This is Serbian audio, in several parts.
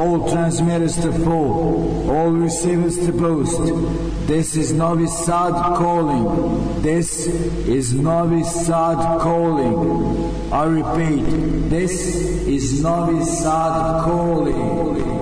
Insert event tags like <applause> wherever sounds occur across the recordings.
all transmitters to full, all receivers to boost. This is Novi Sad calling. This is Novi Sad calling. I repeat, this is Novi Sad calling.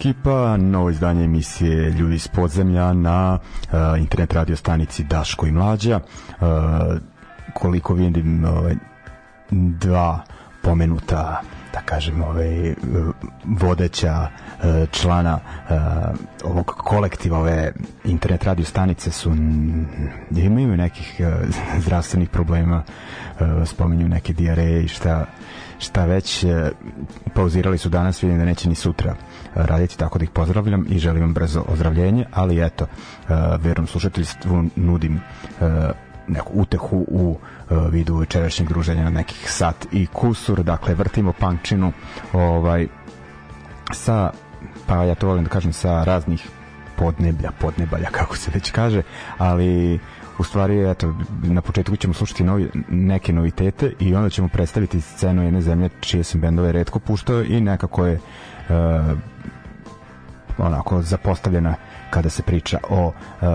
Ekipa, novo izdanje emisije Ljudi iz podzemlja na uh, internet radio stanici Daško i Mlađa. Uh, koliko vidim uh, dva pomenuta da kažem ove vodeća člana ovog kolektiva ove internet radio stanice su imaju nekih zdravstvenih problema spominju neke diareje i šta šta već pauzirali su danas vidim da neće ni sutra raditi, tako da ih pozdravljam i želim vam brzo ozdravljenje, ali eto, uh, verom slušateljstvu nudim uh, neku utehu u uh, vidu večerašnjeg druženja na nekih sat i kusur, dakle vrtimo pankčinu ovaj, sa, pa ja to volim da kažem, sa raznih podneblja, podnebalja, <laughs> kako se već kaže, ali u stvari, eto, na početku ćemo slušati novi, neke novitete i onda ćemo predstaviti scenu jedne zemlje čije sam bendove redko puštao i nekako je uh, onako zapostavljena kada se priča o uh,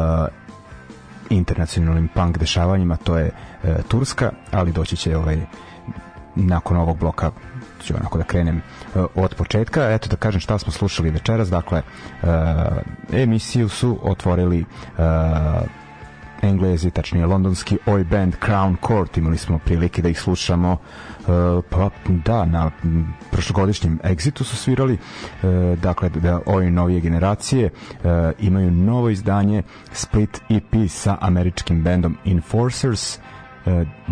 internacionalnim punk dešavanjima, to je uh, Turska, ali doći će ovaj nakon ovog bloka ću onako da krenem uh, od početka. Eto da kažem šta smo slušali večeras. Dakle, emisiju su otvorili Englezi, tačnije londonski oi band Crown Court, imali smo prilike da ih slušamo uh, pa da, na prošlogodišnjem Exitu su svirali uh, dakle da ove novije generacije uh, imaju novo izdanje Split EP sa američkim bandom Enforcers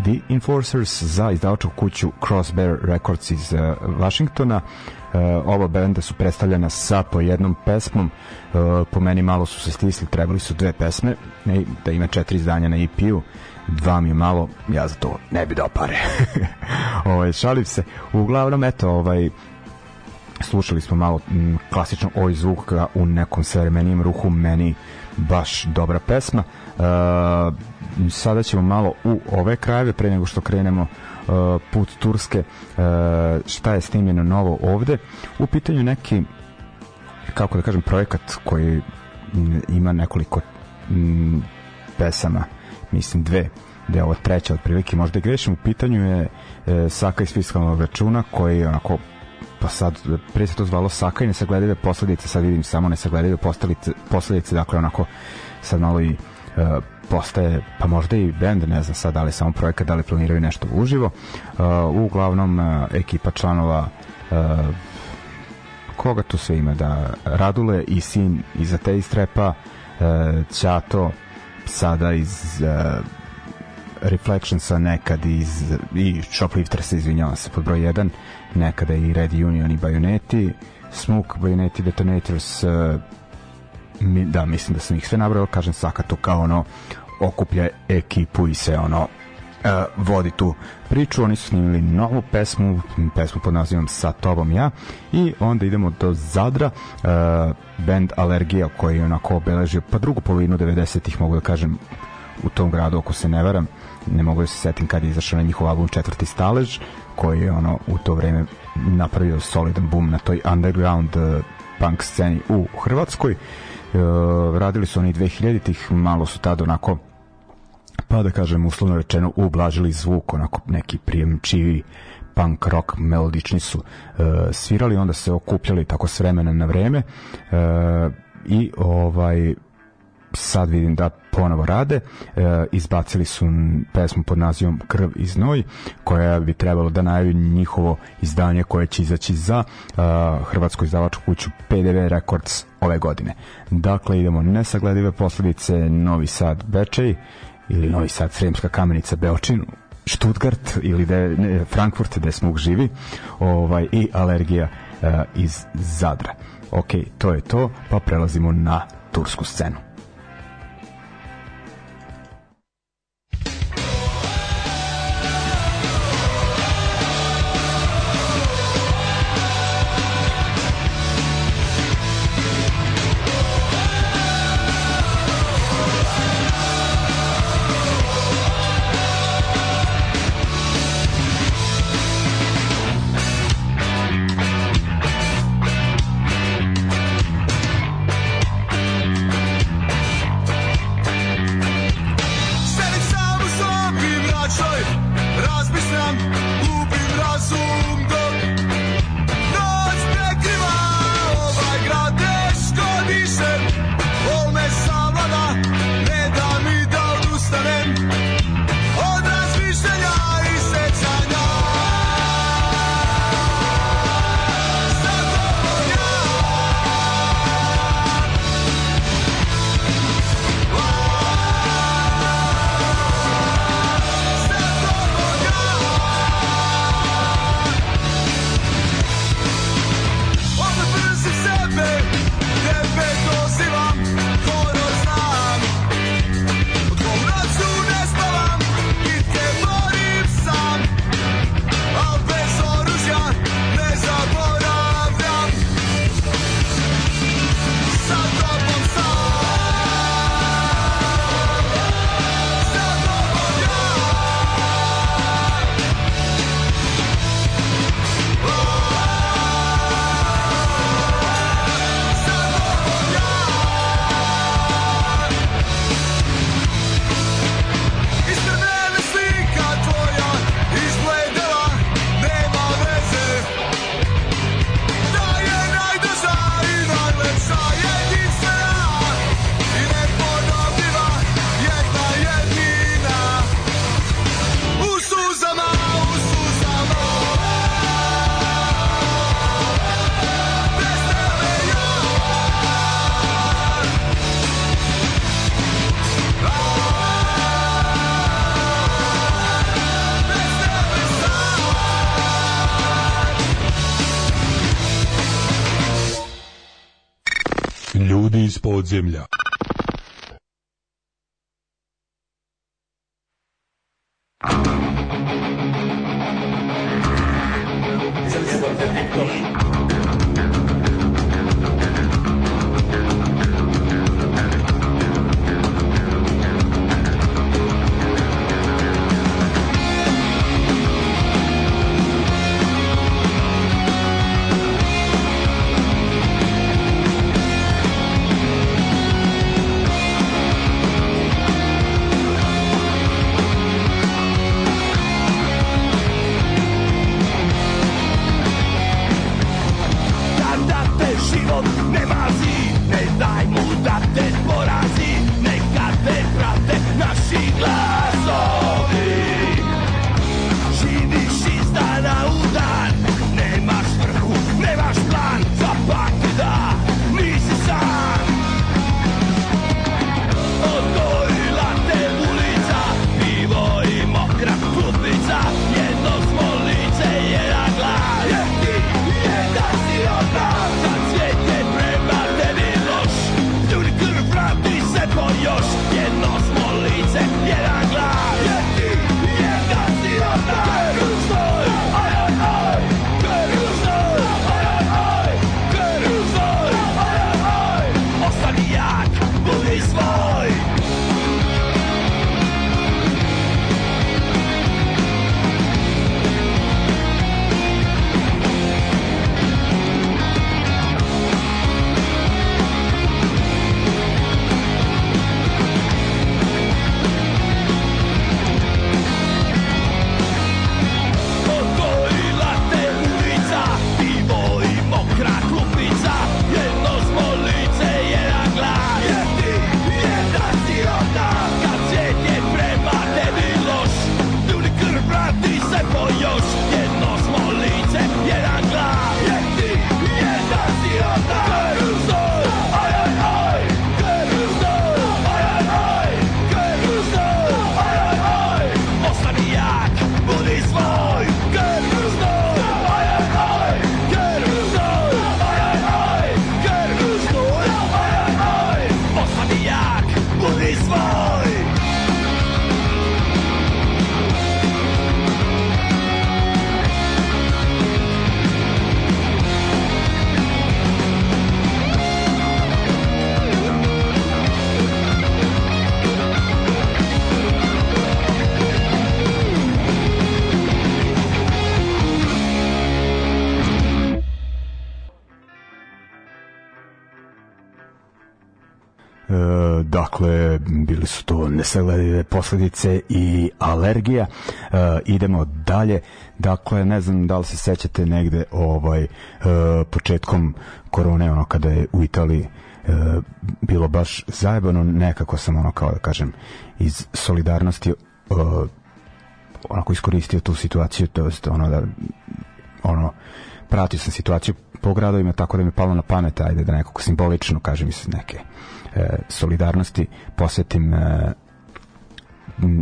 The Enforcers za izdavačku kuću Crossbear Records iz Washingtona. Uh, oba benda su predstavljena sa po jednom pesmom. Uh, po meni malo su se stisli, trebali su dve pesme, da ima četiri izdanja na EP-u dva mi je malo, ja za to ne bi dao pare. <laughs> ovaj, šalim se. Uglavnom, eto, ovaj, slušali smo malo m, klasično oj zvuk u nekom savremenijem ruhu, meni baš dobra pesma. Uh, sada ćemo malo u ove krajeve pre nego što krenemo put Turske uh, šta je snimljeno novo ovde. U pitanju neki kako da kažem projekat koji ima nekoliko pesama mislim dve da je ovo treća otprilike možda i grešim u pitanju je e, Saka iz fiskalnog računa koji onako pa sad pre se to zvalo Saka i nesagledive posledice sad vidim samo nesagledive posledice, posledice dakle onako sad malo i e, postaje, pa možda i band, ne znam sad da li samo projekat, da li planiraju nešto uživo. Uh, uglavnom, uh, ekipa članova uh, koga tu sve ima, da Radule i sin iz Ateist Repa, uh, Ćato, sada iz uh, Reflectionsa, nekad iz i Shopliftersa, izvinjavam se, pod broj 1, nekada i Red Union i Bayoneti, Smoke, Bayoneti, Detonators, uh, mi, da, mislim da sam ih sve nabrao, kažem Sakato kao ono okuplja ekipu i se ono uh, vodi tu priču. Oni su snimili novu pesmu, pesmu pod nazivom Sa tobom ja. I onda idemo do Zadra, uh, band Alergija koji je onako obeležio pa drugu polovinu 90-ih mogu da kažem u tom gradu ako se ne varam. Ne mogu da se setim kad je izašao na njihov album Četvrti stalež koji je ono u to vreme napravio solidan boom na toj underground uh, punk sceni u Hrvatskoj. uh, radili su oni 2000-ih malo su tada onako pa da kažem uslovno rečeno ublažili zvuk onako neki prijemčivi punk rock melodični su uh, svirali onda se okupljali tako s vremena na vreme uh, i ovaj sad vidim da ponovo rade. E, izbacili su pesmu pod nazivom Krv i znoj koja bi trebalo da najavi njihovo izdanje koje će izaći za e, hrvatsku izdavačku kuću PDV Records ove godine. Dakle idemo nesagledive posledice. Novi Sad Bečej ili Novi Sad Sremska kamenica Beočin Stuttgart ili de, ne, Frankfurt gde Smug živi ovaj, i alergija uh, iz Zadra. Ok, to je to pa prelazimo na tursku scenu podzemlja. Nesagledive posledice i alergija. Uh, idemo dalje. Dakle, ne znam da li se sećate negde ovaj uh, početkom korone, ono kada je u Italiji uh, bilo baš zajebano, nekako sam ono kao da kažem iz solidarnosti uh, onako iskoristio tu situaciju, to jest ono da ono pratio sam situaciju po gradovima tako da mi je palo na pamet ajde da nekako simbolično kažem iz neke e, solidarnosti posvetim e,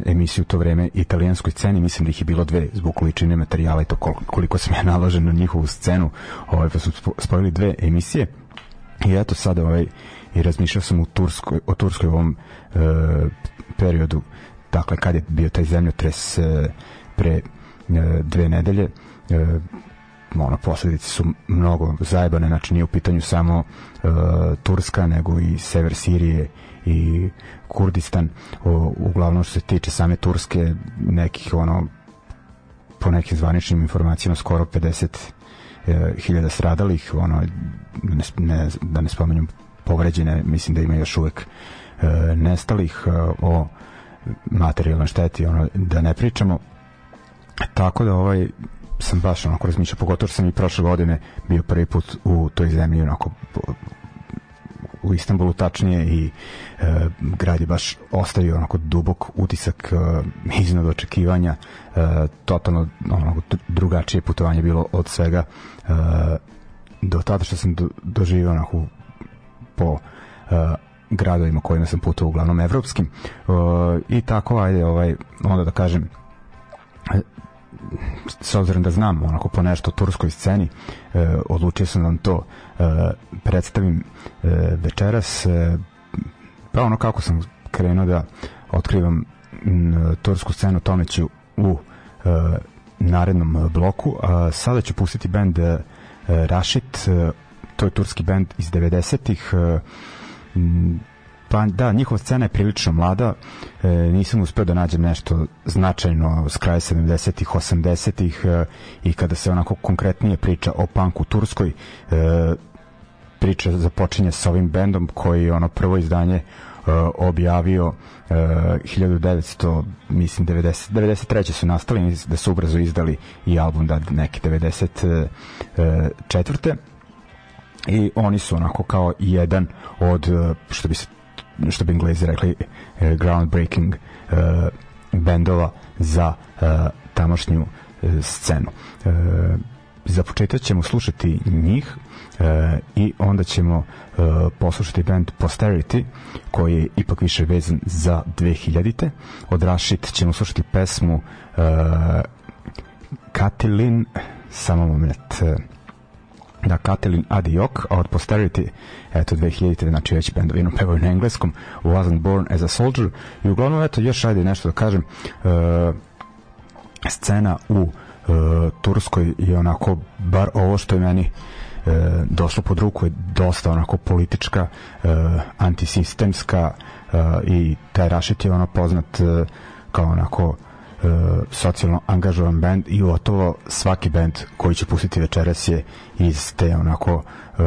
emisiju u to vreme italijanskoj sceni, mislim da ih je bilo dve zbog količine materijala i to koliko sam ja naložen na njihovu scenu, ovaj, pa su spojili dve emisije. I eto sada ovaj, i razmišljao sam u Turskoj, o Turskoj u ovom e, periodu. Dakle kad je bio taj zemljotres e, pre e, dve nedelje e, ono, posledice su mnogo zajebane, znači nije u pitanju samo uh, Turska, nego i sever Sirije i Kurdistan. O, uglavnom što se tiče same Turske, nekih ono po nekim zvaničnim informacijama skoro 50 e, hiljada stradalih, ono ne, ne, da ne spomenjem povređene, mislim da ima još uvek e, nestalih e, o materijalnoj šteti, ono da ne pričamo. Tako da ovaj sam baš onako razmišljao, pogotovo što sam i prošle godine bio prvi put u toj zemlji onako u Istanbulu tačnije i e, grad je baš ostavio onako dubok utisak e, iznad očekivanja e, totalno onako drugačije putovanje bilo od svega e, do tada što sam do, doživio onako po e, gradovima kojima sam putovao uglavnom evropskim. E, i tako ajde ovaj onda da kažem s obzirom da znam onako po nešto o turskoj sceni e, odlučio sam da vam to e, predstavim e, večeras. E, pa ono kako sam krenuo da otkrivam m, tursku scenu tome ću u e, narednom bloku. A sada ću pustiti band e, Rashid e, to je turski band iz 90-ih e, Pa da, njihova scena je prilično mlada. E, nisam uspeo da nađem nešto značajno s kraja 70-ih, 80-ih e, i kada se onako konkretnije priča o punku Turskoj, e, priča započinje sa ovim bendom koji ono prvo izdanje e, objavio uh, 1900 mislim 90 93 su nastali da su ubrzo izdali i album da neke 94 i oni su onako kao jedan od što bi se što bi englezi rekli uh, groundbreaking uh, bendova za uh, tamošnju uh, scenu. Uh, za početak ćemo slušati njih uh, i onda ćemo uh, poslušati band Posterity koji je ipak više vezan za 2000-te. Od Rashid ćemo slušati pesmu uh, Katilin samo moment uh, da Katalin Adiok, od Posterity, eto 2000. znači već bendovinu pevaju na engleskom, Wasn't Born as a Soldier, i uglavnom, eto, još ajde nešto da kažem, uh, scena u uh, Turskoj je onako, bar ovo što je meni uh, došlo pod ruku je dosta onako politička, uh, antisistemska uh, i taj Rašit je ono poznat uh, kao onako E, socijalno angažovan band i gotovo svaki band koji će pustiti večeras je iz te onako e,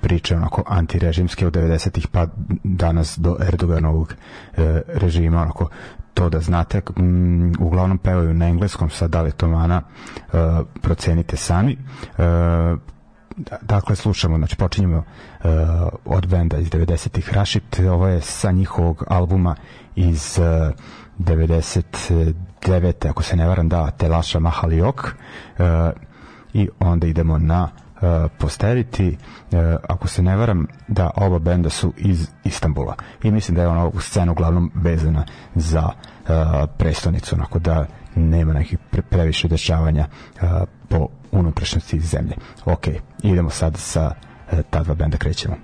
priče onako antirežimske od 90-ih pa danas do Erdoganovog e, režima onako to da znate. M, uglavnom pevaju na engleskom sad da li to mana e, procenite sami. E, dakle slušamo znači počinjemo uh, od benda iz 90-ih Rashid ovo je sa njihovog albuma iz 99. ako se ne varam da Telaša Mahaliok uh, i onda idemo na uh, Posterity uh, ako se ne varam da oba benda su iz Istambula i mislim da je ona u scenu uglavnom vezana za uh, prestonicu onako da nema nekih pre, previše dešavanja uh, po unutrašnjosti zemlje ok, idemo sad sa uh, ta dva benda krećemo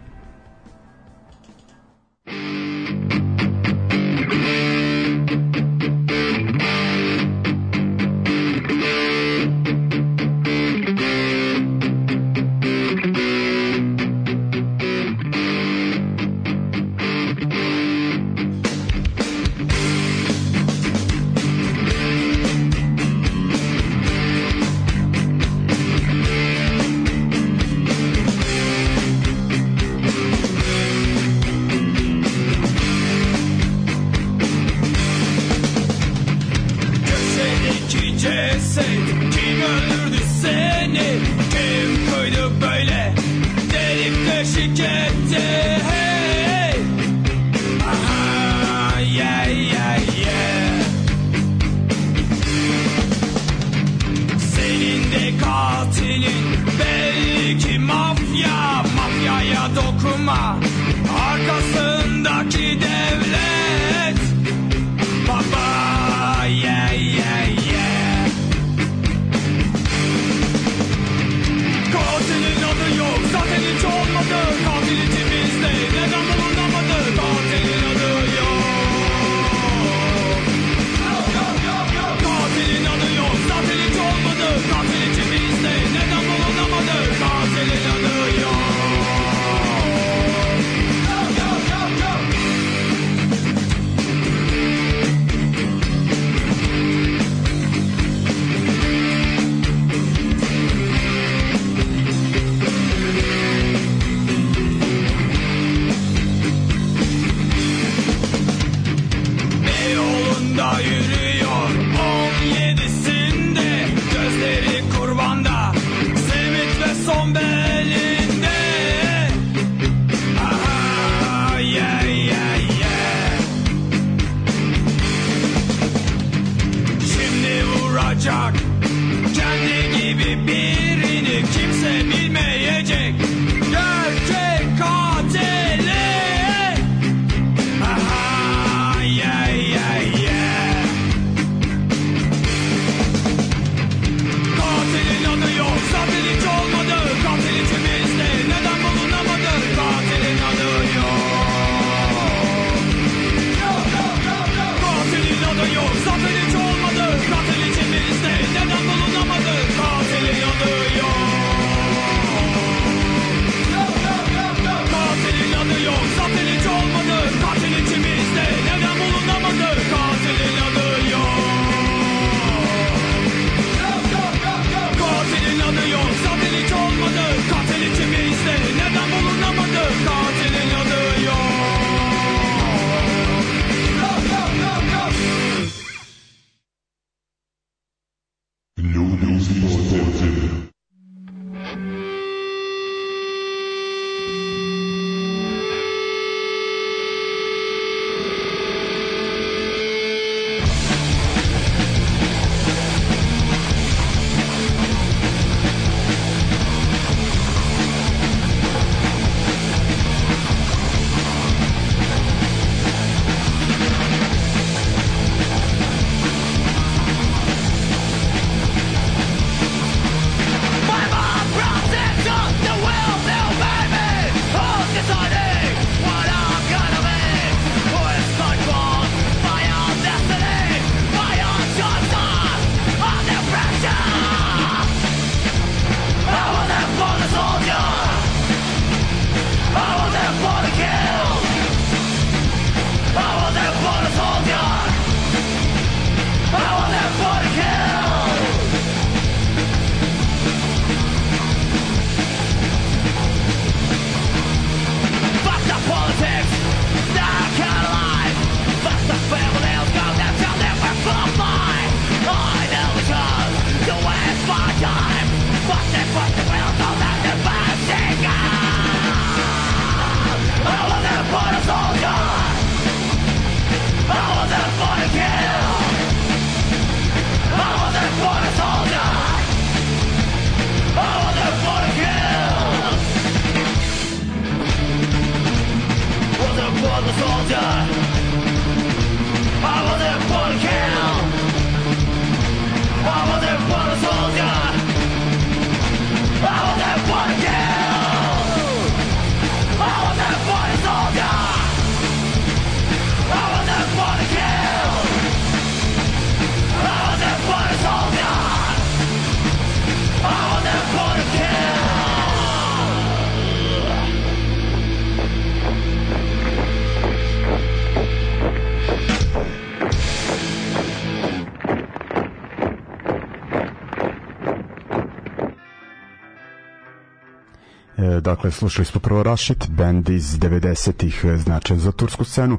dakle, slušali smo prvo Rashid, band iz 90-ih, e, značajan za tursku scenu.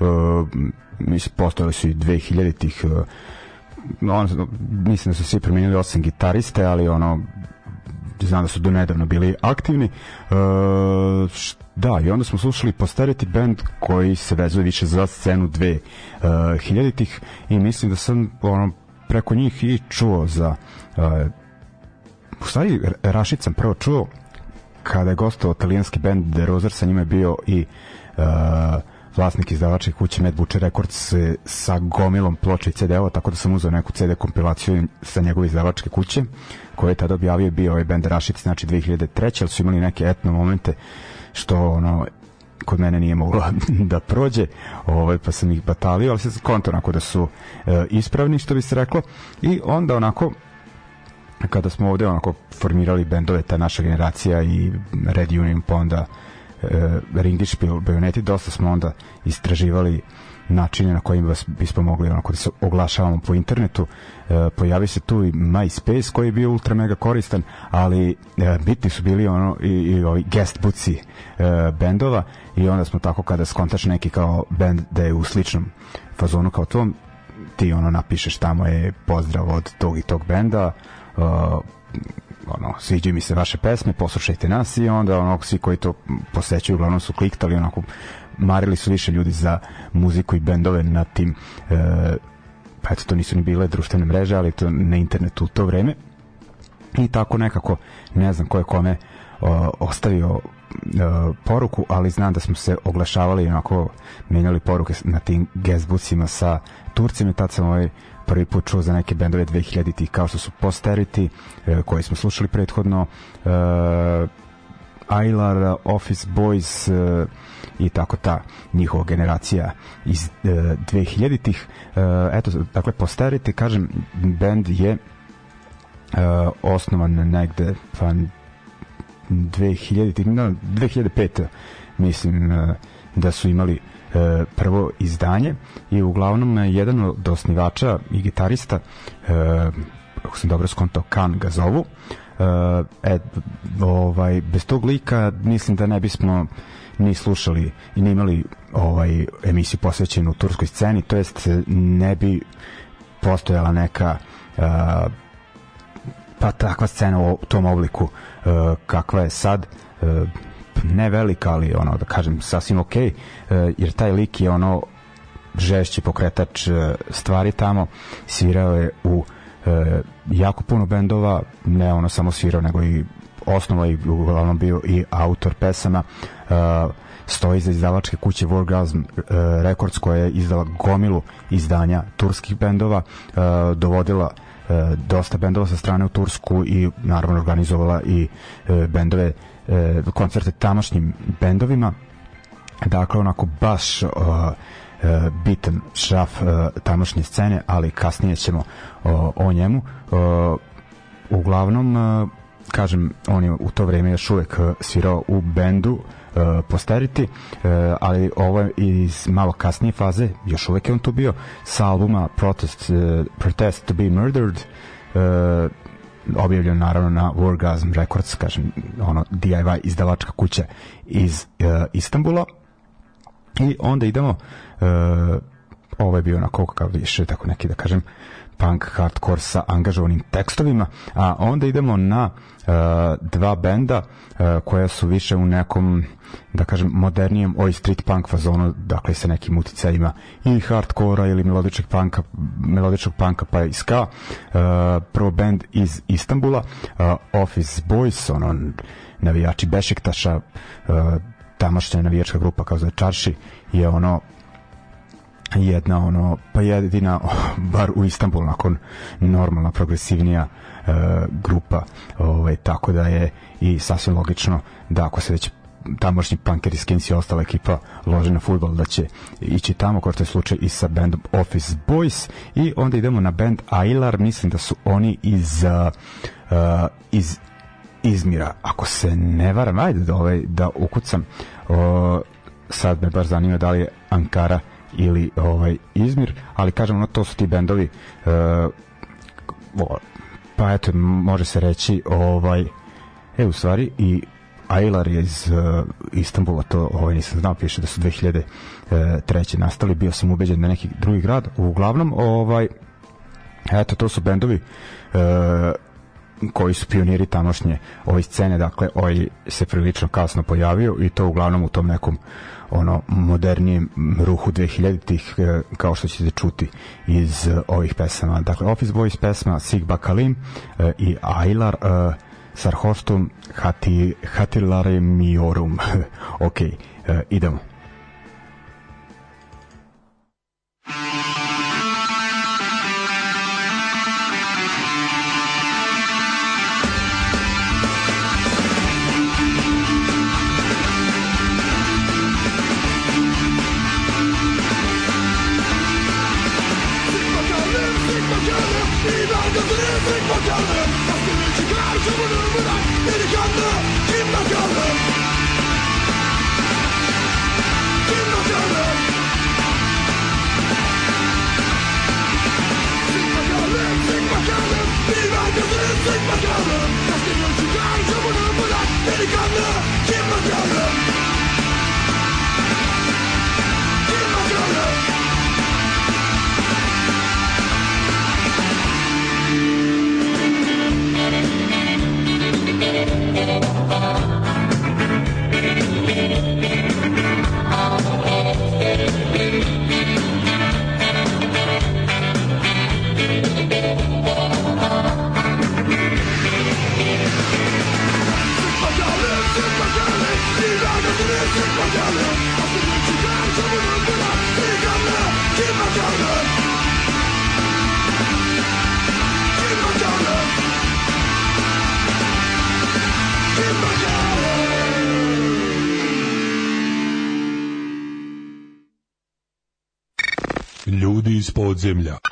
Uh, mislim, postojali su i 2000-ih, uh, on, mislim da su svi promenili osam gitariste, ali ono, znam da su do nedavno bili aktivni. Uh, da, i onda smo slušali Posterity Band koji se vezuje više za scenu 2000-ih uh, i mislim da sam ono, preko njih i čuo za uh, u stvari Rašid sam prvo čuo kada je gostovao talijanski band The Roser, sa njima je bio i uh, vlasnik izdavačke kuće Mad Butcher Records sa gomilom ploča i CD-ova, tako da sam uzeo neku CD kompilaciju sa njegove izdavačke kuće, koje je tada objavio bio ovaj band Rašic, znači 2003. ali su imali neke etno momente što ono kod mene nije moglo <laughs> da prođe, ovaj, pa sam ih batalio, ali se konto onako da su e, ispravni, što bi se reklo, i onda onako kada smo ovde onako formirali bendove ta naša generacija i Red Union pa onda e, Ringišpil, Bajoneti dosta smo onda istraživali načine na kojim vas bismo mogli onako da se oglašavamo po internetu. E, pojavi se tu i MySpace koji je bio ultra mega koristan ali e, bitni su bili ono i, i ovi guest buci e, bendova i onda smo tako kada skontaš neki kao bend da je u sličnom fazonu kao tom ti ono napišeš tamo je pozdrav od tog i tog benda uh, ono, sviđaju mi se vaše pesme, poslušajte nas i onda ono, svi koji to posećaju uglavnom su kliktali, onako marili su više ljudi za muziku i bendove na tim uh, pa eto to nisu ni bile društvene mreže, ali to na internetu u to vreme. I tako nekako ne znam ko je kome uh, ostavio uh, poruku, ali znam da smo se oglašavali i onako menjali poruke na tim guestboocima sa Turcima i tad sam ovaj prvi put čuo za neke bendove 2000-ih kao što su Posterity, e, koji smo slušali prethodno, e, Aylar, Office Boys e, i tako ta njihova generacija iz e, 2000-ih. E, eto, dakle, Posterity, kažem, band je e, osnovan negde pa 2000 no, 2005 mislim e, da su imali prvo izdanje i uglavnom jedan od osnivača i gitarista e, ako sam dobro skontao Kan ga zovu. E, e, ovaj, bez tog lika mislim da ne bismo ni slušali i ne imali ovaj emisiju posvećenu turskoj sceni, to jest ne bi postojala neka pa takva scena u tom obliku kakva je sad ne velika, ali ono da kažem sasvim ok, e, jer taj lik je ono žešći pokretač e, stvari tamo, svirao je u e, jako puno bendova, ne ono samo svirao, nego i osnova i uglavnom bio i autor pesama. Stoji za izdavačke kuće Wargasm Records koja je izdala gomilu izdanja turskih bendova. Dovodila dosta bendova sa strane u Tursku i naravno organizovala i bendove e, koncerte tamošnjim bendovima. Dakle onako baš uh, uh, bitan šraf uh, tamošnje scene ali kasnije ćemo uh, o njemu. Uglavnom uh, kažem on je u to vreme još uvek svirao u bendu Posterity, ali ovo je iz malo kasnije faze, još uvek je on tu bio, sa albuma Protest, Protest to be Murdered, objavljen naravno na Wargasm Records, kažem, ono DIY izdavačka kuća iz uh, Istanbula. I onda idemo uh, ovo je bio onako kakav više, tako neki da kažem, punk hardcore sa angažovanim tekstovima, a onda idemo na uh, dva benda uh, koja su više u nekom da kažem modernijem oj street punk fazonu, dakle sa nekim uticajima i hardkora ili melodičnog panka, melodičnog panka pa i ska. Uh, prvo band iz Istambula, uh, Office Boys, ono navijači Bešiktaša, uh, tamošnja navijačka grupa kao za Čarši je ono jedna ono pa jedina <laughs> bar u Istanbulu nakon normalna progresivnija e, grupa ovaj tako da je i sasvim logično da ako se već tamošnji punkeri Skins i ostala ekipa lože na futbol da će ići tamo kao što je slučaj i sa bandom Office Boys. I onda idemo na band Ailar. Mislim da su oni iz uh, iz Izmira ako se ne varam. Ajde da, ovaj, da ukucam. Uh, sad me baš zanima da li je Ankara ili ovaj Izmir, ali kažem ono to su ti bendovi uh, pa eto može se reći ovaj e u stvari i Ailar je iz uh, Istanbula, to ovaj, nisam znao, piše da su 2003. E, nastali, bio sam ubeđen na neki drugi grad. Uglavnom, ovaj, eto, to su bendovi uh, koji su pioniri tamošnje ove scene, dakle, ovaj se prilično kasno pojavio i to uglavnom u tom nekom ono modernijem ruhu 2000-ih kao što ćete čuti iz ovih pesama. Dakle, Office Boys pesma Sigba Kalim i Ailar Sarhostum hati, hatilare miorum. <laughs> ok, idemo. Podzemlja. film-là.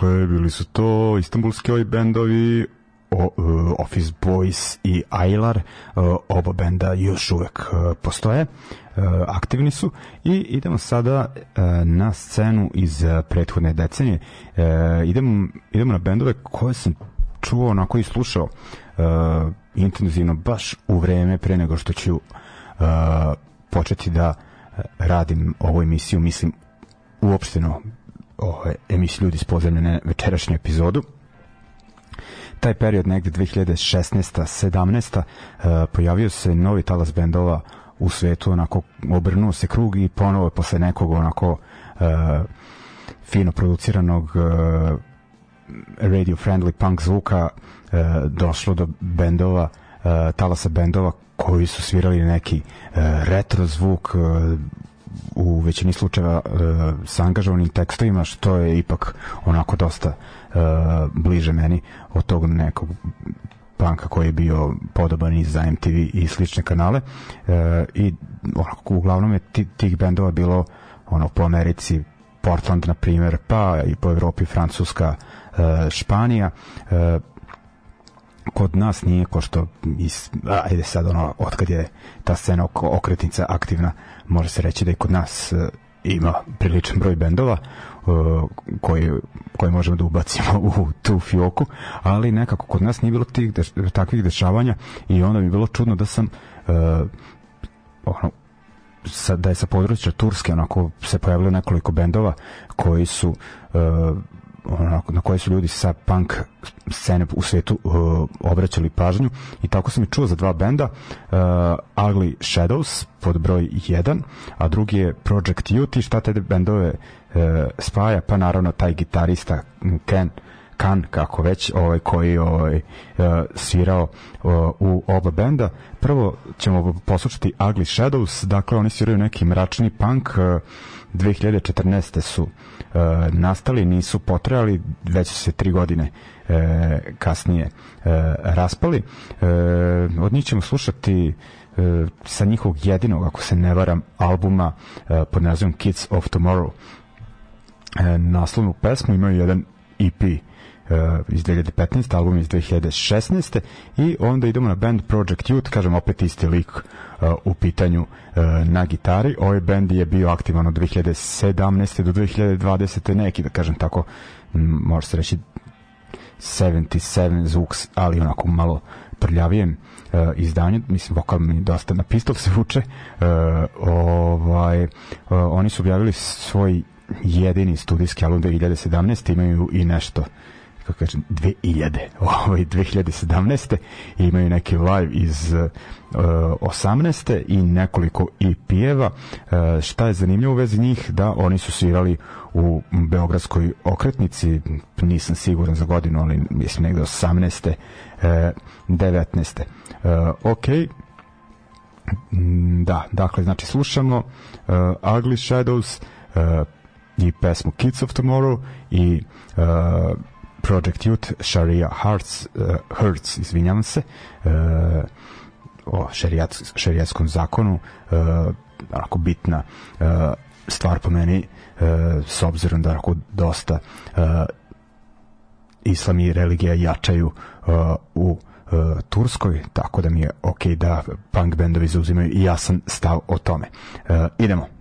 Dakle, bili su to istanbulski ovi bendovi o, uh, Office Boys i Aylar, uh, oba benda još uvek uh, postoje, uh, aktivni su i idemo sada uh, na scenu iz uh, prethodne decenije. Uh, idemo, idemo na bendove koje sam čuo, onako i slušao uh, intenzivno baš u vreme pre nego što ću uh, početi da radim ovu emisiju, mislim uopšteno ove emisiju ljudi s podzemljene večerašnju epizodu taj period negde 2016. 17. Uh, pojavio se novi talas bendova u svetu, onako obrnuo se krug i ponovo posle nekog onako uh, fino produciranog uh, radio friendly punk zvuka uh, došlo do bendova uh, talasa bendova koji su svirali neki uh, retro zvuk uh, u većini slučajeva uh, sa angažovanim tekstovima što je ipak onako dosta uh, bliže meni od tog nekog panka koji je bio podoban i za MTV i slične kanale. Uh, i onako, uglavnom je tih bendova bilo ono po Americi Portland na primjer pa i po Evropi Francuska uh, Španija. Uh, kod nas nije ko što iz, ajde sad ono otkad je ta scena okretnica aktivna može se reći da i kod nas uh, ima priličan broj bendova uh, koji, koji možemo da ubacimo <laughs> u tu fioku, ali nekako kod nas nije bilo tih deš, takvih dešavanja i onda mi je bilo čudno da sam uh, ono, sa, da je sa područja Turske onako se pojavilo nekoliko bendova koji su uh, onako, na koje su ljudi sa punk scene u svetu uh, obraćali pažnju i tako sam i čuo za dva benda uh, Ugly Shadows pod broj 1 a drugi je Project Youth i šta te bendove uh, spaja pa naravno taj gitarista Ken Kan, kako već, ovaj, koji ovaj, uh, svirao uh, u oba benda. Prvo ćemo poslušati Ugly Shadows, dakle oni sviraju neki mračni punk, uh, 2014. su e, nastali, nisu potrajali, već su se tri godine e, kasnije e, raspali. E, od njih ćemo slušati e, sa njihovog jedinog, ako se ne varam, albuma e, pod nazivom Kids of Tomorrow. E, naslovnu pesmu imaju jedan EP iz 2015. album iz 2016. i onda idemo na band Project Youth, kažem opet isti lik uh, u pitanju uh, na gitari. Ovaj band je bio aktivan od 2017. do 2020. neki, da kažem tako, može se reći 77 zvuk, ali onako malo prljavijem uh, izdanje, mislim vokal mi dosta na pistol se vuče uh, ovaj, uh, oni su objavili svoj jedini studijski album 2017 imaju i nešto kako kažem 2000 ovaj 2017 i imaju neki live iz uh, 18. i nekoliko EP-eva uh, šta je zanimljivo u vezi njih da oni su svirali u beogradskoj okretnici nisam siguran za godinu ali mislim negde 18. Uh, 19. Uh, ok da, dakle, znači slušamo uh, Ugly Shadows uh, i pesmu Kids of Tomorrow i uh, Project Youth Sharia Hearts, uh, Hearts izvinjavam se uh, o šerijat, šerijatskom zakonu uh, onako bitna uh, stvar po meni uh, s obzirom da onako dosta uh, islam i religija jačaju uh, u uh, Turskoj, tako da mi je ok da punk bendovi zauzimaju i jasan stav o tome. Uh, idemo.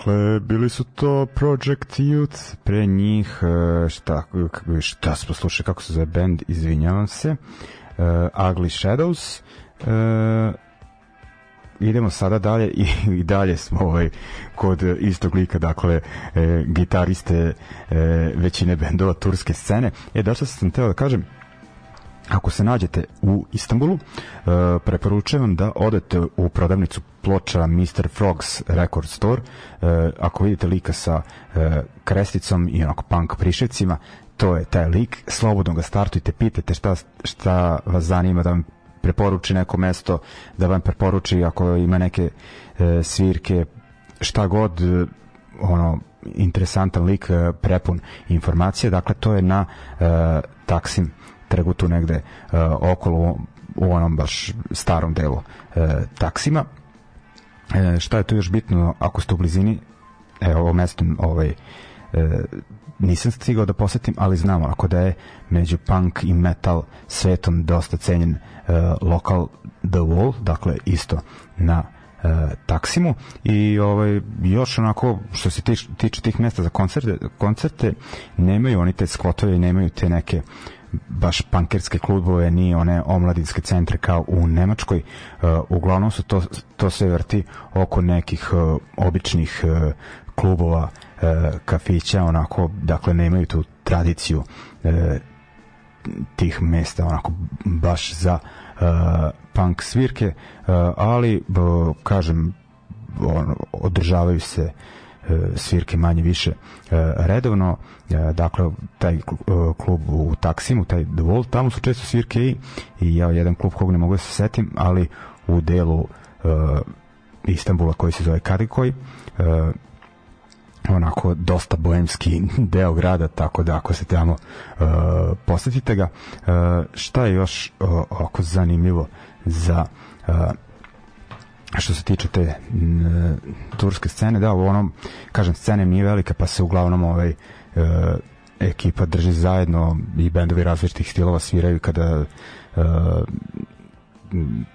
Dakle, bili su to Project Youth, pre njih, e, šta, šta smo slušali, kako se zove band, izvinjavam se, uh, Ugly Shadows, uh, idemo sada dalje i, i dalje smo ovaj, kod istog lika, dakle, e, gitariste e, većine bendova turske scene. E, da što sam teo da kažem, Ako se nađete u Istanbulu, uh, preporučujem da odete u prodavnicu ploča Mr. Frogs Record Store. Uh, ako vidite lika sa uh, kresticom i onako punk priševcima, to je taj lik. Slobodno ga startujte, pitajte šta, šta vas zanima da vam preporuči neko mesto, da vam preporuči ako ima neke e, svirke, šta god, ono, interesantan lik, e, prepun informacije. Dakle, to je na e, Taksim trgu tu negde uh, okolo u onom baš starom delu uh, taksima. E, šta je tu još bitno ako ste u blizini evo ovo mesto ovaj e, nisam stigao da posetim, ali znamo ako da je među punk i metal svetom dosta cenjen e, lokal The Wall, dakle isto na e, Taksimu i ovaj još onako što se tiče, tiče tih mesta za koncerte, koncerte nemaju oni te skvotove, nemaju te neke baš pankerske klubove ni one omladinske centre kao u Nemačkoj. Uh, uglavnom su to, to se vrti oko nekih uh, običnih uh, klubova kafića onako dakle nemaju tu tradiciju tih mesta onako baš za punk svirke ali kažem on, održavaju se uh, svirke manje više e, redovno e, dakle taj klub u Taksimu taj The Wall, tamo su često svirke i, i ja jedan klub kog ne mogu da se setim ali u delu Istanbula koji se zove Kadikoj onako dosta boemski <laughs> deo grada, tako da ako se tamo uh, posetite ga. Uh, šta je još uh, oko zanimljivo za uh, što se tiče te n, turske scene, da, u onom, kažem, scene nije velika, pa se uglavnom ovaj, e, ekipa drži zajedno i bendovi različitih stilova sviraju kada e,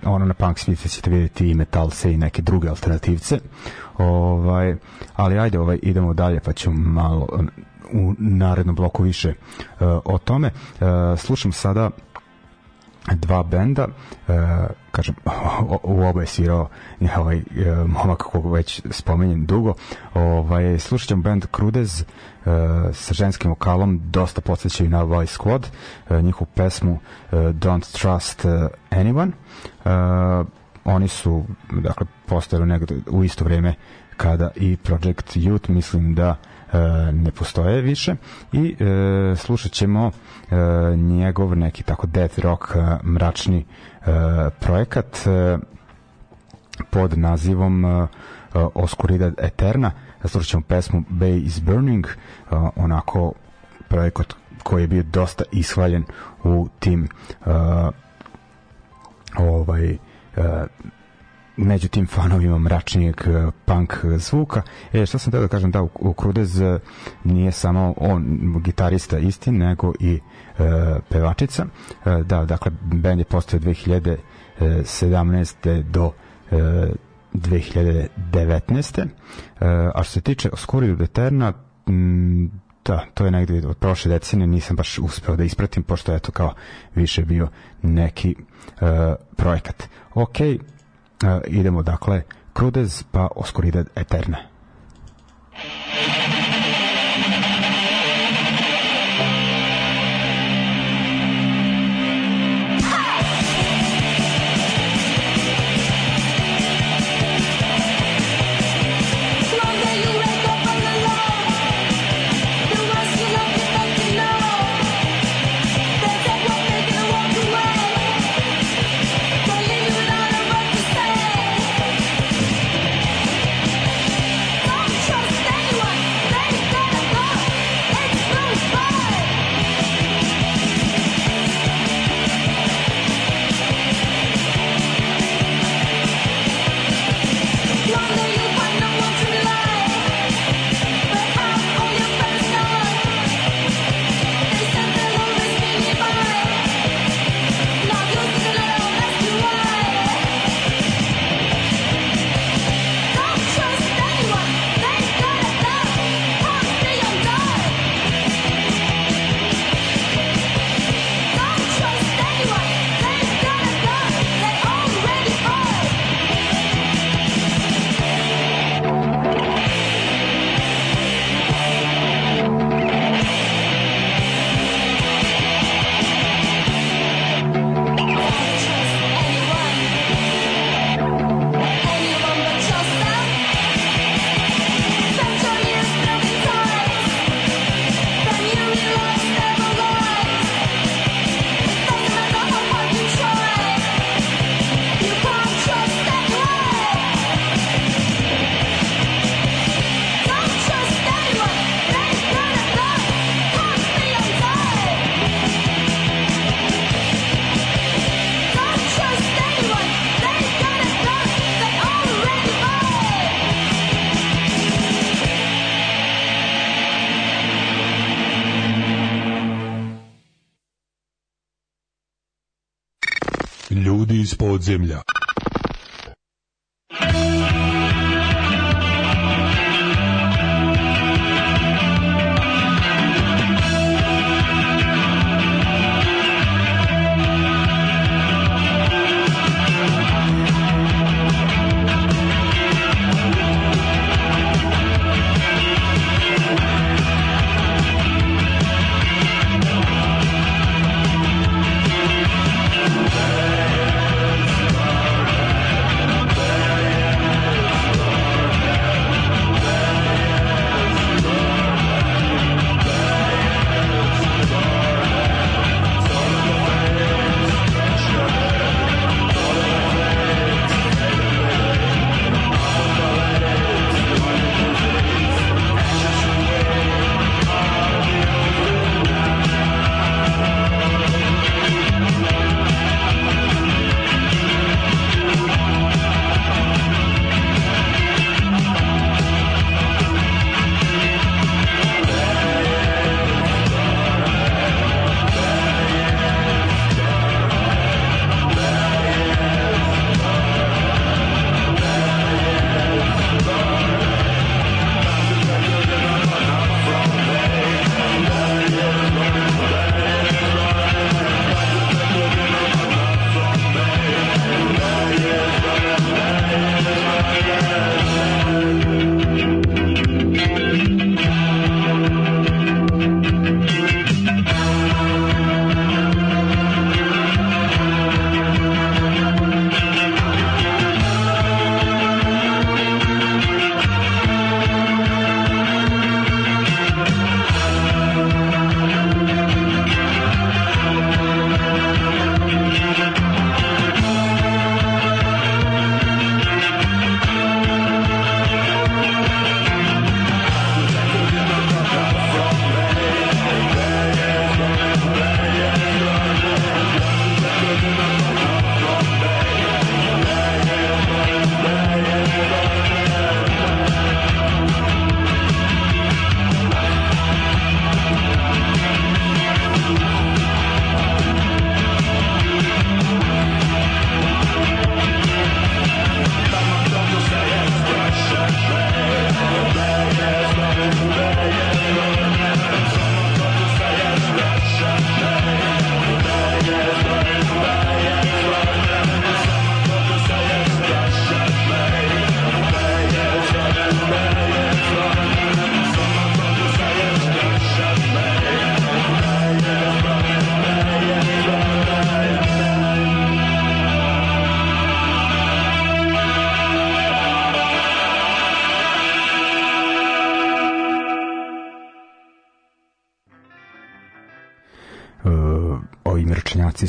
ono na punk svice ćete vidjeti i metalse i neke druge alternativce ovaj, ali ajde ovaj, idemo dalje pa ćemo malo u narednom bloku više uh, o tome. Uh, slušam sada dva benda uh, kažem <laughs> u oba je svirao ovaj uh, momak kog već spomenjem dugo. Ovaj slušat ćemo band Crudez uh, sa ženskim vokalom dosta podsjećaju na Vice Squad uh, njihovu pesmu uh, Don't Trust uh, Anyone. Uh, oni su dakle postojali negde u isto vrijeme kada i Project Youth mislim da e, ne postoje više i e, slušat ćemo e, njegov neki tako death rock e, mračni e, projekat e, pod nazivom e, Oscuridad Eterna. Slušat ćemo pesmu Bay is Burning e, onako projekat koji je bio dosta ishvaljen u tim e, ovaj uh, među tim fanovima mračnijeg uh, punk zvuka. E, šta sam teo da kažem, da, u, Krudez uh, nije samo on gitarista isti, nego i uh, pevačica. Uh, da, dakle, band je postao 2017. do uh, 2019. Uh, a što se tiče Oscuri Eterna, m, da, to je negde od prošle decenije, nisam baš uspeo da ispratim, pošto je to kao više bio neki uh, projekat. Ok, uh, idemo dakle, Crudez pa Oscuridad Eterna. Iz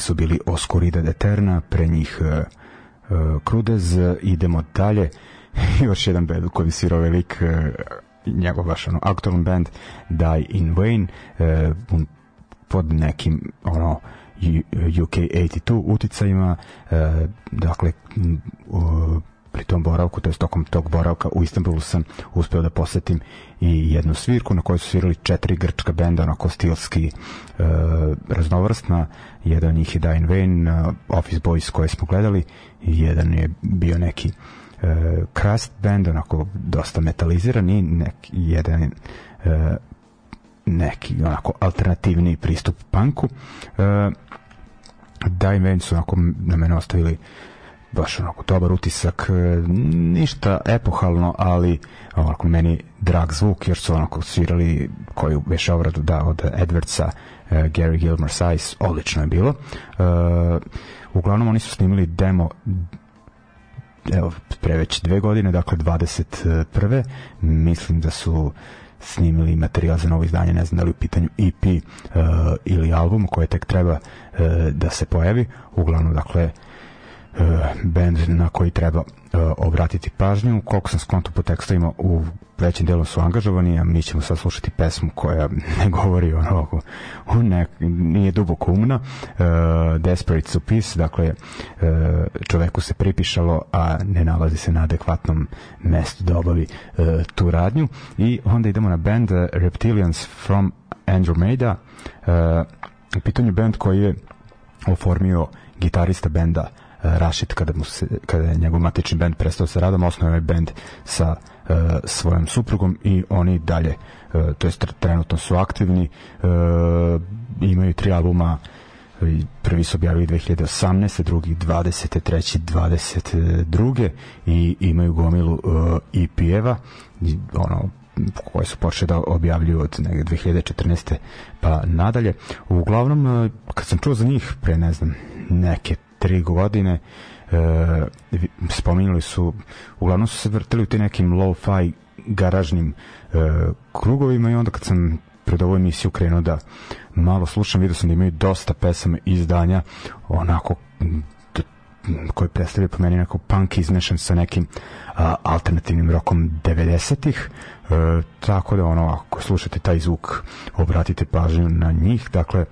su bili Oscorida de Terna, pre njih uh, uh, Crudez, idemo dalje, <laughs> još jedan band koji svirao velik uh, njegov baš ono, aktualan band Die in Vain uh, pod nekim ono UK 82 uticajima uh, dakle uh, pri tom boravku, to je tokom tog boravka u Istanbulu sam uspeo da posetim i jednu svirku na kojoj su svirali četiri grčka benda, onako stilski e, raznovrstna, jedan njih je Dine Vain, uh, Office Boys koje smo gledali, jedan je bio neki e, Crust band, onako dosta metaliziran i neki, jedan e, neki onako alternativni pristup punku. E, Dine Vain su onako na mene ostavili baš onako dobar utisak, e, ništa epohalno, ali onako meni drag zvuk, jer su onako svirali koju već obradu da od Edwardsa, uh, Gary Gilmore Size, odlično je bilo. Uh, uglavnom oni su snimili demo evo, pre već dve godine, dakle 21. Mislim da su snimili materijal za novo izdanje, ne znam da li u pitanju EP uh, ili album koje tek treba uh, da se pojavi. Uglavnom, dakle, uh, E, band na koji treba uh, obratiti pažnju. Koliko sam skonto po tekstovima u većem delu su angažovani, a mi ćemo sad slušati pesmu koja <laughs> ne govori o ne, nije duboko umna. Uh, Desperate to Peace, dakle uh, čoveku se pripišalo, a ne nalazi se na adekvatnom mestu da obavi uh, tu radnju. I onda idemo na band uh, Reptilians from Andromeda. Uh, u pitanju band koji je oformio gitarista benda uh, Rashid kada, mu se, kada je njegov matični bend prestao sa radom, osnovao je bend sa uh, svojom suprugom i oni dalje, uh, to jest trenutno su aktivni, uh, imaju tri albuma prvi su objavili 2018. drugi 20. treći 22. i imaju gomilu uh, EP-eva ono koje su počeli da objavljuju od 2014. pa nadalje. Uglavnom, kad sam čuo za njih pre, ne znam, neke tri godine, uh, spominjali su, uglavnom su se vrtili u ti nekim low-fi garažnim uh, krugovima i onda kad sam pred ovu emisiju krenuo da malo slušam, vidio sam da imaju dosta pesama izdanja onako koji predstavljaju po meni neko punk izmešan sa nekim a, alternativnim rokom 90-ih e, tako da ono ako slušate taj zvuk obratite pažnju na njih. Dakle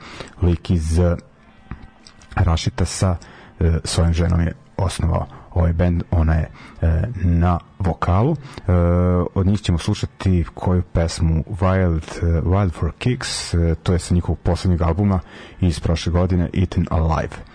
lik iz Rašita sa e, svojom ženom je osnovao ovaj band, ona je e, na vokalu. E, od njih ćemo slušati koju pesmu Wild, e, Wild for Kicks, e, to je sa njihovog poslednjeg albuma iz prošle godine Eaten Alive.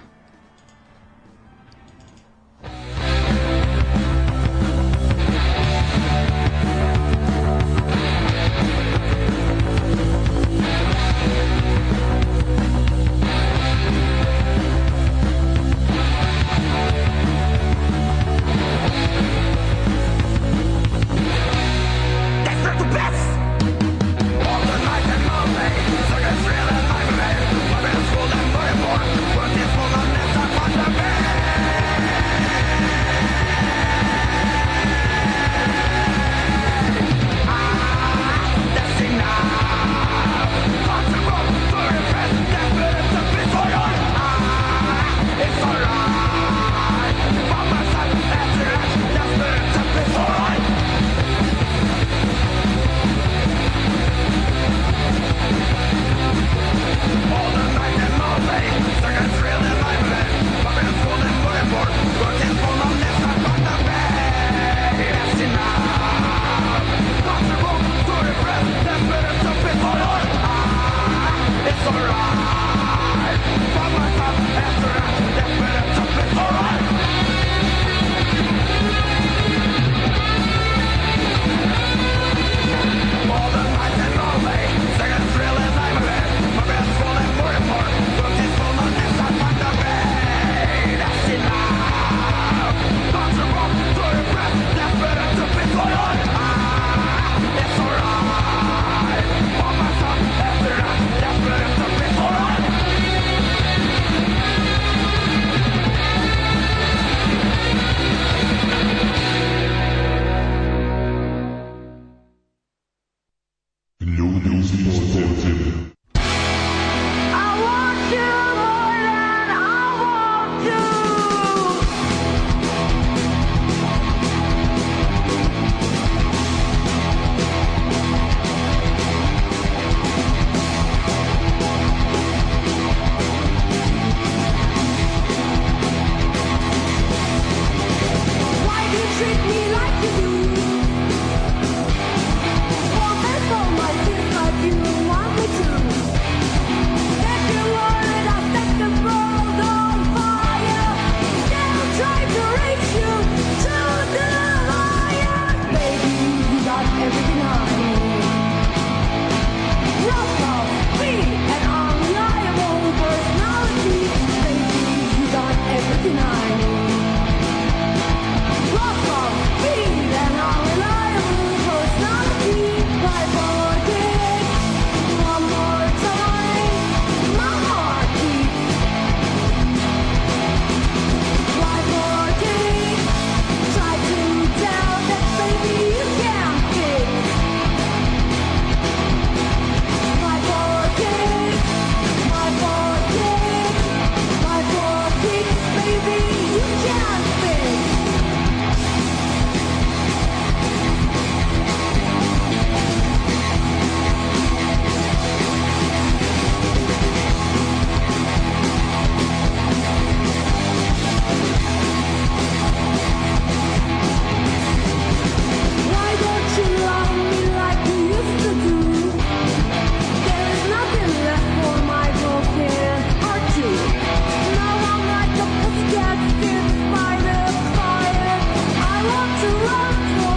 to love.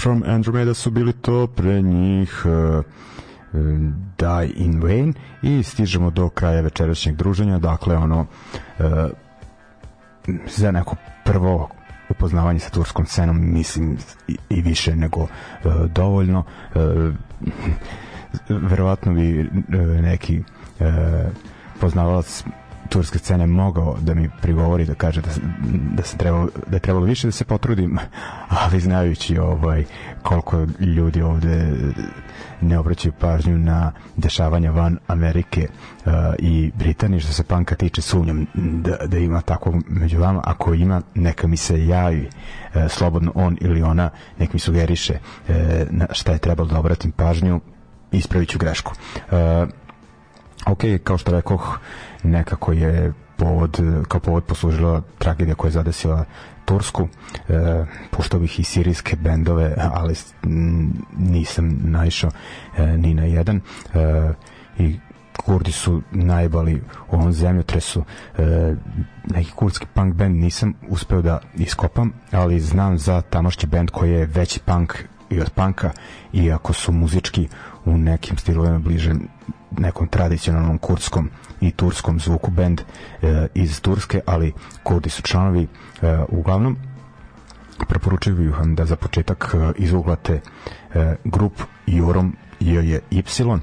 From Andromeda su bili to, pre njih uh, Die in Vain i stižemo do kraja večerašnjeg druženja, dakle ono uh, za neko prvo upoznavanje sa turskom scenom mislim i, i više nego uh, dovoljno. Uh, verovatno bi uh, neki uh, poznavalac turske scene mogao da mi prigovori da kaže da, da se trebalo da je trebalo više da se potrudim ali znajući ovaj koliko ljudi ovde ne obraćaju pažnju na dešavanja van Amerike uh, i Britanije što se panka tiče sumnjam da, da ima tako među vama. Ako ima neka mi se javi uh, slobodno on ili ona nek mi sugeriše uh, na šta je trebalo da obratim pažnju ispravit ću grešku. Uh, ok, kao što rekoh nekako je povod, kao povod poslužila tragedija koja je zadesila Tursku, e, puštao bih i sirijske bendove, ali nisam naišao e, ni na jedan. E, I Kurdi su najbali u ovom zemljotresu. E, neki kurdski punk band nisam uspeo da iskopam, ali znam za tamošći band koji je veći punk i od panka, iako su muzički u nekim stilovima bliže nekom tradicionalnom kurdskom i turskom zvuku band e, iz Turske, ali kurdi su članovi e, uglavnom preporučuju bih vam da za početak e, izuglate e, grup Jorom je je Y. E,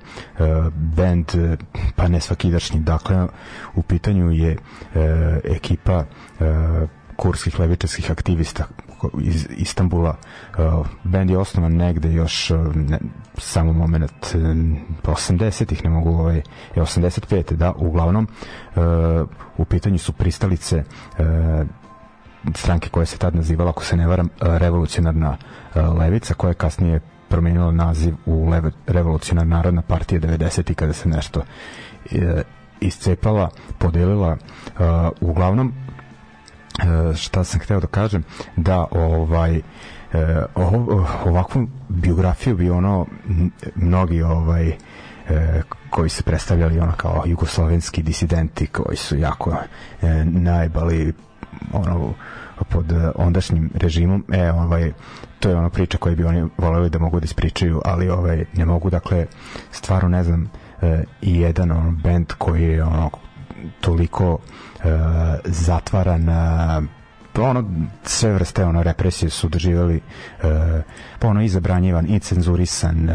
band e, pa ne svakidašnji. Dakle u pitanju je e, ekipa e, kurskih levičarskih aktivista iz Istambula. Uh, band je osnovan negde još uh, ne, samo moment 80-ih, ne mogu ovaj, je 85. da, uglavnom uh, u pitanju su pristalice stranke koja se tad nazivala, ako se ne varam, revolucionarna levica, koja je kasnije promenila naziv u Leve, revolucionarna narodna partija 90. kada se nešto iscepala, podelila uglavnom šta sam hteo da kažem da ovaj e, ovakvu biografiju bi ono mnogi ovaj e, koji se predstavljali ono kao jugoslovenski disidenti koji su jako e, najbali ono pod ondašnjim režimom. E ovaj to je ona priča koju bi oni voleli da mogu da ispričaju ali ovaj ne mogu. Dakle stvarno ne znam e, i jedan on bend koji je ono toliko e, zatvaran e, ono sve vrste ono represije su doživjeli e, pa ono i zabranjivan i cenzurisan e,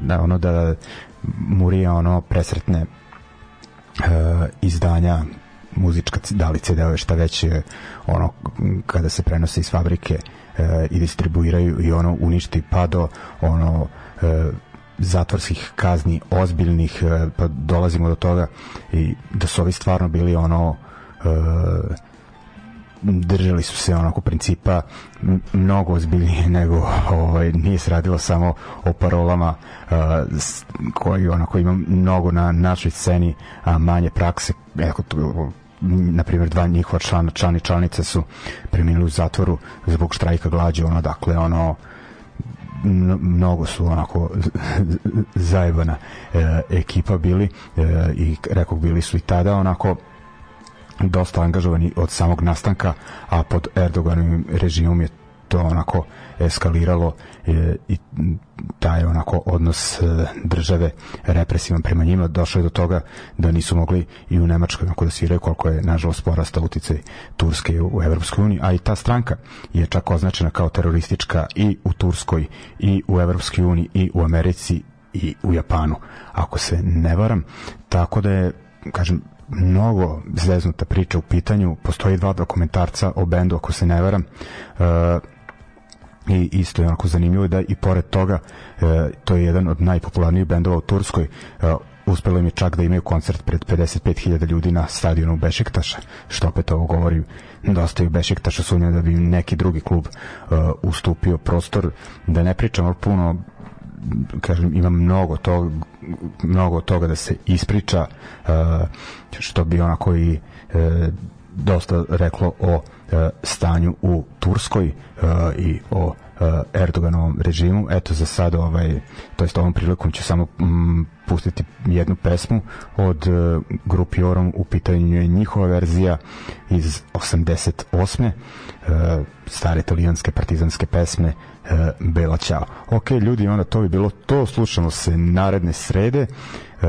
da ono da Murija ono presretne e, izdanja muzička da li šta već ono kada se prenose iz fabrike e, i distribuiraju i ono uništi pa do ono e, zatvorskih kazni ozbiljnih e, pa dolazimo do toga i da su ovi stvarno bili ono e, držali su se onako principa mnogo ozbiljnije nego ovaj nije se radilo samo o parolama uh, koji onako ima mnogo na našoj sceni a manje prakse. Evo tu na primjer dva njihova člana član i članice su preminuli u zatvoru zbog štrajka glađu ono dakle ono mnogo su onako zajebana e, ekipa bili e, i rekao bili su i tada onako dosta angažovani od samog nastanka, a pod Erdoganovim režimom je to onako eskaliralo e, i taj onako odnos e, države represivan prema njima. Došao je do toga da nisu mogli i u Nemačkoj onako da sviraju koliko je nažalost porastao uticaj Turske u, u Evropskoj uniji, a i ta stranka je čak označena kao teroristička i u Turskoj i u Evropskoj uniji i u Americi i u Japanu, ako se ne varam, tako da je kažem, mnogo zeznuta priča u pitanju, postoji dva dokumentarca o bendu, ako se ne varam, uh, i isto je onako zanimljivo da i pored toga uh, to je jedan od najpopularnijih bendova u Turskoj. Uh, uspelo im je čak da imaju koncert pred 55.000 ljudi na stadionu Bešiktaša, što opet ovo govori dosta u Bešiktaša sumnjam da bi neki drugi klub uh, ustupio prostor, da ne pričamo puno kažem, ima mnogo toga, mnogo toga da se ispriča, uh, što bi onako i uh, dosta reklo o uh, stanju u Turskoj i o Erdoganovom režimu. Eto za sad ovaj to jest ovom prilikom ću samo mm, pustiti jednu pesmu od uh, grupi Orom u pitanju je njihova verzija iz 88. Uh, stare italijanske partizanske pesme uh, Bela Ćao. Ok, ljudi, onda to bi bilo to. Slušamo se naredne srede. Uh,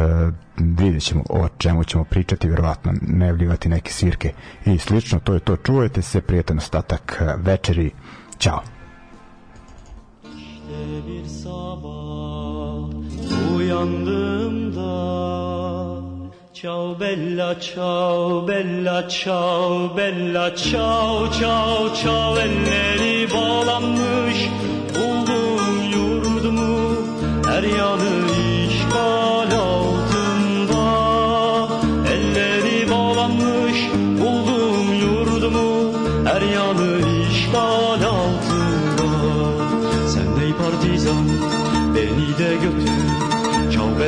vidjet ćemo o čemu ćemo pričati, verovatno nevljivati neke svirke i slično. To je to. Čuvajte se, prijetan ostatak večeri. Ćao. İşte bir sabah uyandığımda Ciao bella ciao bella ciao bella ciao ciao ciao elleri bağlanmış buldum yurdumu her yanı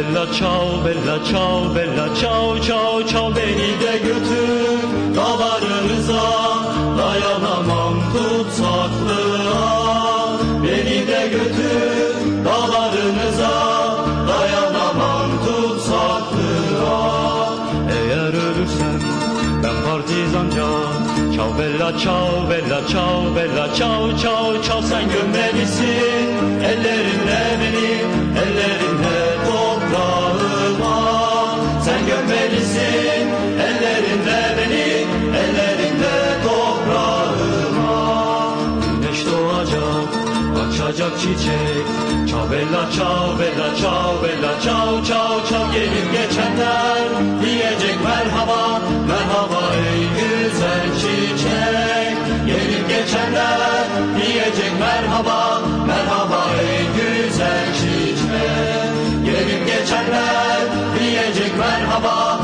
bella ciao bella ciao bella ciao ciao ciao beni de götür dağlarınıza dayanamam tutsaklığa. Beni de götür dağlarınıza dayanamam tutsaklığa. Eğer ölürsem ben partizanca Ciao bella ciao bella ciao bella ciao ciao ciao sen gömmelisin. Ellerinle beni açacak çiçek. Ciao bella ciao bella ciao bella ciao ciao ciao gelip geçenler. Diyecek merhaba merhaba ey güzel çiçek. Gelip geçenler diyecek merhaba merhaba ey güzel çiçek. Gelip geçenler diyecek merhaba